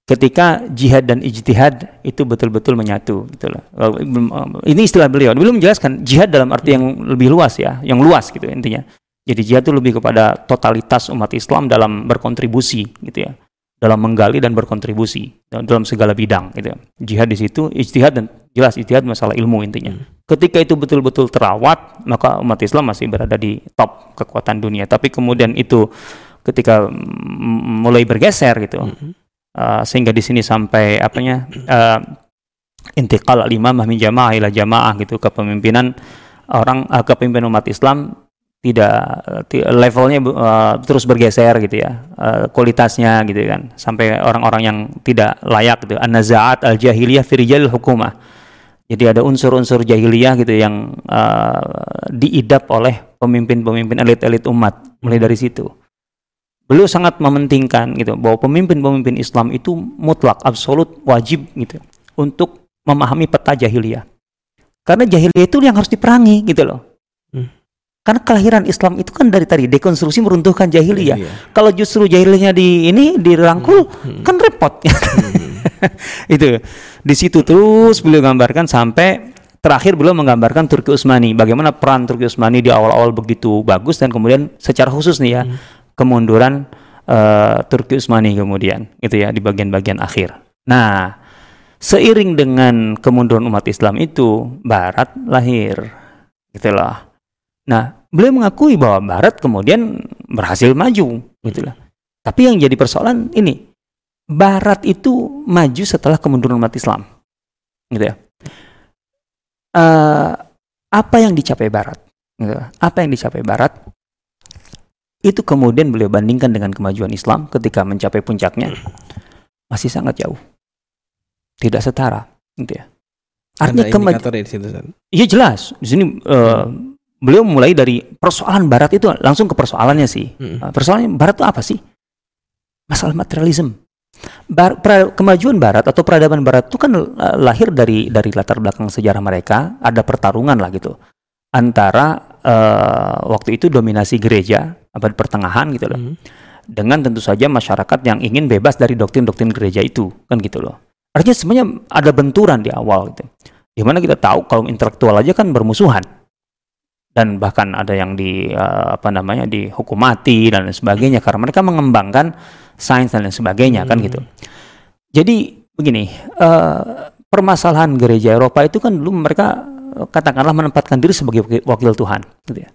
ketika jihad dan ijtihad itu betul-betul menyatu gitu loh. Eh, ini istilah beliau belum menjelaskan jihad dalam arti yang lebih luas ya yang luas gitu intinya jadi jihad itu lebih kepada totalitas umat Islam dalam berkontribusi gitu ya dalam menggali dan berkontribusi dalam segala bidang gitu. Jihad di situ ijtihad dan jelas ijtihad masalah ilmu intinya. Ketika itu betul-betul terawat, maka umat Islam masih berada di top kekuatan dunia. Tapi kemudian itu ketika mulai bergeser gitu. Hmm. Uh, sehingga di sini sampai apanya uh, intiqal al-imamah min jamaah ila jamaah gitu. Kepemimpinan orang uh, kepemimpinan umat Islam tidak levelnya uh, terus bergeser gitu ya. Uh, kualitasnya gitu kan. Sampai orang-orang yang tidak layak gitu. An-nazaat al-jahiliyah fi rijalil hukumah. Jadi ada unsur-unsur jahiliyah gitu yang uh, diidap oleh pemimpin-pemimpin elit-elit umat. Mulai dari situ beliau sangat mementingkan gitu bahwa pemimpin-pemimpin Islam itu mutlak absolut wajib gitu untuk memahami peta jahiliyah karena jahiliyah itu yang harus diperangi gitu loh hmm karena kelahiran Islam itu kan dari tadi dekonstruksi meruntuhkan jahiliyah. Iya. Kalau justru jahiliyahnya di ini dirangkul hmm. hmm. kan repot. Hmm. itu di situ terus beliau gambarkan sampai terakhir beliau menggambarkan Turki Utsmani. Bagaimana peran Turki Utsmani di awal-awal begitu bagus dan kemudian secara khusus nih ya hmm. Kemunduran uh, Turki Utsmani kemudian itu ya di bagian-bagian akhir. Nah, seiring dengan kemunduran umat Islam itu Barat lahir. Gitulah. Nah, beliau mengakui bahwa Barat kemudian berhasil maju gitu lah. Tapi yang jadi persoalan ini Barat itu maju setelah kemunduran umat Islam, gitu ya. Uh, apa yang dicapai Barat? Gitu. Apa yang dicapai Barat? Itu kemudian beliau bandingkan dengan kemajuan Islam ketika mencapai puncaknya masih sangat jauh, tidak setara, gitu ya. Artinya kemajuan. Iya jelas. Di sini uh, beliau mulai dari persoalan barat itu langsung ke persoalannya sih. Hmm. Uh, persoalannya barat itu apa sih? Masalah materialisme. Bar, pra, kemajuan barat atau peradaban barat itu kan uh, lahir dari dari latar belakang sejarah mereka, ada pertarungan lah gitu. Antara uh, waktu itu dominasi gereja abad pertengahan gitu loh. Hmm. Dengan tentu saja masyarakat yang ingin bebas dari doktrin-doktrin gereja itu, kan gitu loh. Artinya sebenarnya ada benturan di awal gitu. Di mana kita tahu kalau intelektual aja kan bermusuhan dan bahkan ada yang di uh, apa namanya dihukum mati dan lain sebagainya karena mereka mengembangkan sains dan lain sebagainya hmm. kan gitu. Jadi begini, uh, permasalahan gereja Eropa itu kan dulu mereka katakanlah menempatkan diri sebagai wakil Tuhan, gitu ya.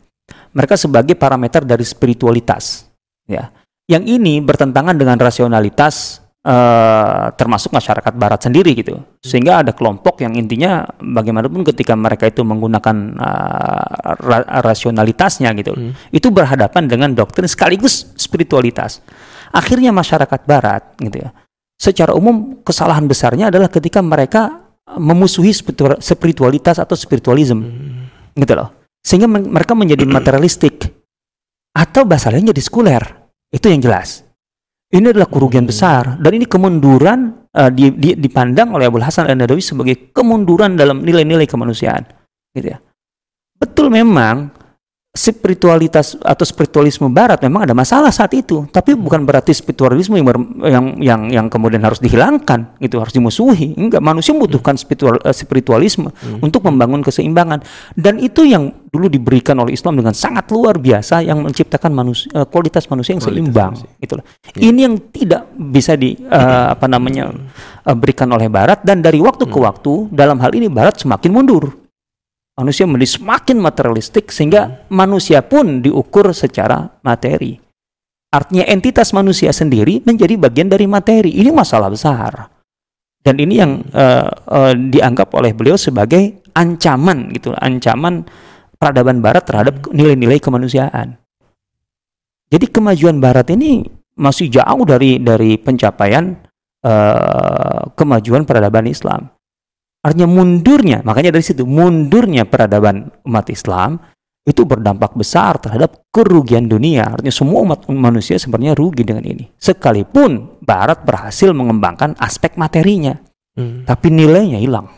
Mereka sebagai parameter dari spiritualitas, ya. Yang ini bertentangan dengan rasionalitas uh, termasuk masyarakat barat sendiri gitu sehingga ada kelompok yang intinya bagaimanapun ketika mereka itu menggunakan uh, ra rasionalitasnya gitu hmm. itu berhadapan dengan doktrin sekaligus spiritualitas akhirnya masyarakat barat gitu ya secara umum kesalahan besarnya adalah ketika mereka memusuhi spiritualitas atau spiritualisme hmm. gitu loh. Sehingga mereka menjadi materialistik. Atau bahasa lain jadi sekuler. Itu yang jelas. Ini adalah kerugian besar. Dan ini kemunduran uh, di, di, dipandang oleh Abu Hasan An-Nadawi sebagai kemunduran dalam nilai-nilai kemanusiaan. Gitu ya. Betul memang spiritualitas atau spiritualisme barat memang ada masalah saat itu. Tapi bukan berarti spiritualisme yang yang yang yang kemudian harus dihilangkan. Itu harus dimusuhi. Enggak manusia membutuhkan spiritual, uh, spiritualisme hmm. untuk membangun keseimbangan. Dan itu yang dulu diberikan oleh Islam dengan sangat luar biasa yang menciptakan manusia uh, kualitas manusia yang kualitas seimbang. itulah. Ya. ini yang tidak bisa di uh, apa namanya uh, berikan oleh barat. Dan dari waktu hmm. ke waktu dalam hal ini barat semakin mundur manusia menjadi semakin materialistik sehingga manusia pun diukur secara materi. Artinya entitas manusia sendiri menjadi bagian dari materi. Ini masalah besar. Dan ini yang uh, uh, dianggap oleh beliau sebagai ancaman gitu, ancaman peradaban barat terhadap nilai-nilai kemanusiaan. Jadi kemajuan barat ini masih jauh dari dari pencapaian uh, kemajuan peradaban Islam. Artinya mundurnya, makanya dari situ mundurnya peradaban umat Islam itu berdampak besar terhadap kerugian dunia. Artinya semua umat manusia sebenarnya rugi dengan ini. Sekalipun Barat berhasil mengembangkan aspek materinya, hmm. tapi nilainya hilang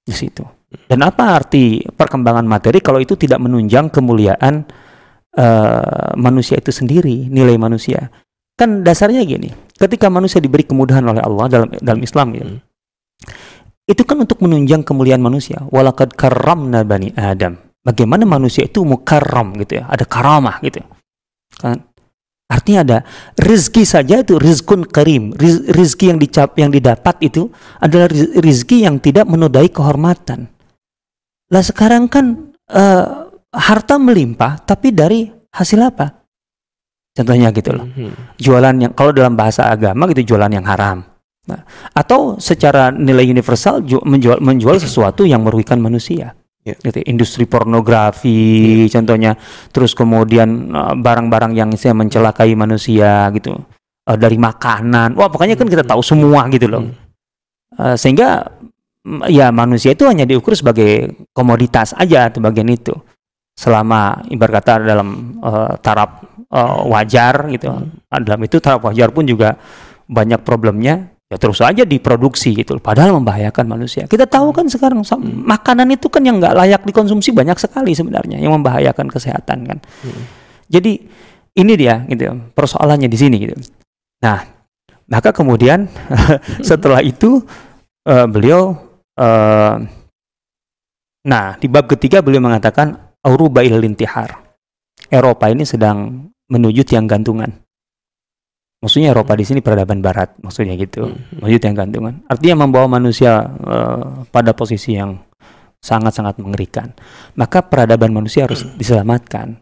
di situ. Dan apa arti perkembangan materi kalau itu tidak menunjang kemuliaan uh, manusia itu sendiri, nilai manusia? Kan dasarnya gini, ketika manusia diberi kemudahan oleh Allah dalam dalam Islam ya. Hmm itu kan untuk menunjang kemuliaan manusia. Walakad karamna bani Adam. Bagaimana manusia itu mukarram gitu ya, ada karamah gitu. Kan artinya ada rezeki saja itu rizkun karim, Riz, rizki yang dicap yang didapat itu adalah rizki yang tidak menodai kehormatan. Lah sekarang kan uh, harta melimpah tapi dari hasil apa? Contohnya gitu loh. Hmm. Jualan yang kalau dalam bahasa agama gitu jualan yang haram Nah, atau secara nilai universal ju- menjual menjual sesuatu yang merugikan manusia. Ya. Gitu, industri pornografi contohnya, terus kemudian uh, barang-barang yang saya mencelakai manusia gitu. Uh, dari makanan. Wah, pokoknya kan kita tahu semua gitu loh. Hmm. Uh, sehingga mm, ya manusia itu hanya diukur sebagai komoditas aja tuh bagian itu. Selama ibarat kata dalam uh, taraf uh, wajar gitu. Dalam itu taraf wajar pun juga banyak problemnya ya terus aja diproduksi gitu padahal membahayakan manusia. Kita tahu kan sekarang sam- makanan itu kan yang nggak layak dikonsumsi banyak sekali sebenarnya yang membahayakan kesehatan kan. Jadi ini dia gitu persoalannya di sini gitu. Nah maka kemudian setelah itu eh, beliau eh, nah di bab ketiga beliau mengatakan auruba ilal intihar Eropa ini sedang menuju tiang gantungan Maksudnya Eropa di sini peradaban Barat, maksudnya gitu. Menuju tiang gantungan. Artinya membawa manusia eh, pada posisi yang sangat-sangat mengerikan. Maka peradaban manusia harus diselamatkan.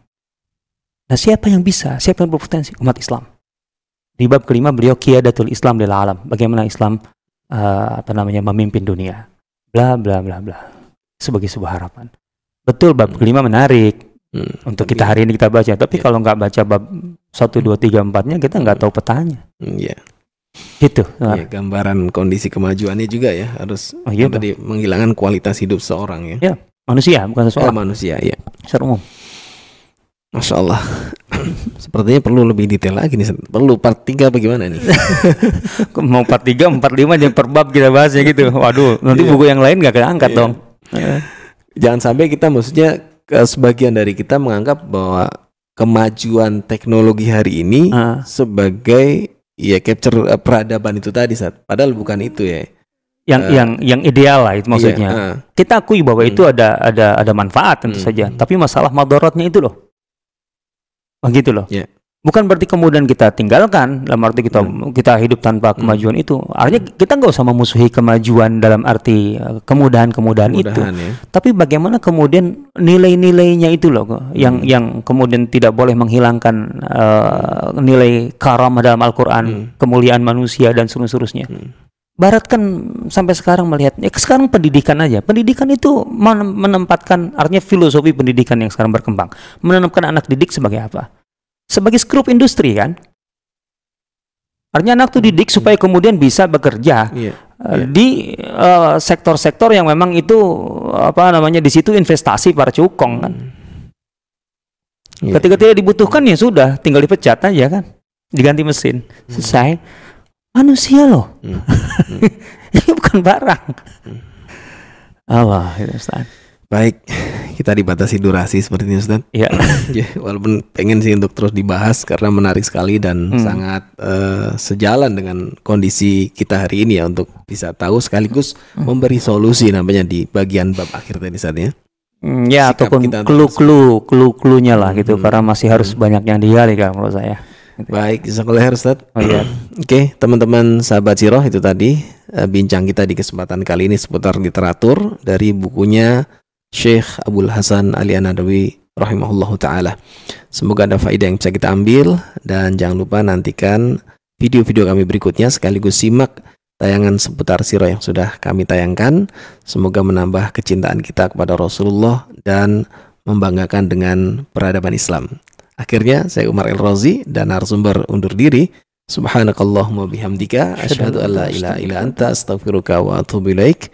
Nah, siapa yang bisa? Siapa yang berpotensi? Umat Islam. Di bab kelima beliau qiyadatul Islam lil alam. Bagaimana Islam eh, apa namanya memimpin dunia. Bla bla bla bla. Sebagai sebuah harapan. Betul bab kelima menarik Hmm. untuk kita hari ini kita baca. Tapi kalau nggak baca bab 1 2 3 4-nya kita nggak tahu petanya. Hmm, Iya. Gitu. Iya, gambaran kondisi kemajuannya juga ya harus Oh, iya, yang tadi menghilangkan kualitas hidup seorang ya. manusia bukan Oh, seseorang manusia ya. secara umum. Masya Allah. Sepertinya perlu lebih detail lagi nih. Perlu part 3 bagaimana nih? Mau 43, 45 dan per bab kita bahasnya gitu. Waduh, nanti Iya. buku yang lain nggak keangkat Iya. dong. Jangan sampai kita maksudnya sebagian dari kita menganggap bahwa kemajuan teknologi hari ini Ah, sebagai ya capture eh, peradaban itu tadi saat padahal bukan itu ya. yang Eh, yang yang ideal lah itu maksudnya. Iya, ah. Kita akui bahwa Hmm. itu ada ada ada manfaat tentu Hmm. saja, tapi masalah madorotnya itu loh. Begitu loh. Iya. Bukan berarti kemudian kita tinggalkan dalam arti kita Hmm. kita hidup tanpa kemajuan itu. Artinya kita nggak usah memusuhi kemajuan dalam arti eh, kemudahan-kemudahan itu. Ya. Tapi bagaimana kemudian nilai-nilainya itu loh yang yang kemudian tidak boleh menghilangkan eh, nilai karamah dalam Al-Qur'an, kemuliaan manusia dan seterusnya. Hmm. Barat kan sampai sekarang melihat ya sekarang pendidikan aja. Pendidikan itu men- menempatkan artinya filosofi pendidikan yang sekarang berkembang, menanamkan anak didik sebagai apa? Sebagai skrup industri kan? Artinya anak tuh didik supaya kemudian bisa bekerja. Uh, Iya. di uh, sektor-sektor yang memang itu apa namanya di situ investasi para cukong kan. Iya. Ketika tidak dibutuhkan ya sudah, tinggal dipecat aja kan, diganti mesin, selesai. Manusia loh, Hmm. ini bukan barang. Allah, itu Ustaz. Baik, kita dibatasi durasi seperti ini Ustaz. Ya, Ya, walaupun pengen sih untuk terus dibahas karena menarik sekali dan Hmm. sangat eh, sejalan dengan kondisi kita hari ini ya untuk bisa tahu sekaligus Hmm. memberi solusi namanya di bagian bab akhir tadi saat ya. Mm, ya Sikap ataupun clue-clue, clue-cluenya lah gitu, Hmm. karena masih harus banyak yang digali kan menurut saya. Baik, jazakallah Ustaz. Oh iya. Oke, teman-teman sahabat Siroh itu tadi eh, bincang kita di kesempatan kali ini seputar literatur dari bukunya Syekh Abdul Hasan Ali Anadawi rahimahullahu taala. Semoga ada faedah yang bisa kita ambil dan jangan lupa nantikan video-video kami berikutnya sekaligus simak tayangan seputar Siroh yang sudah kami tayangkan. Semoga menambah kecintaan kita kepada Rasulullah dan membanggakan dengan peradaban Islam. Akhirnya saya Umar El Rozi dan narasumber undur diri. Subhanakallahumma bihamdika asyhadu an la ilaha illa anta astaghfiruka wa atubu ilaik.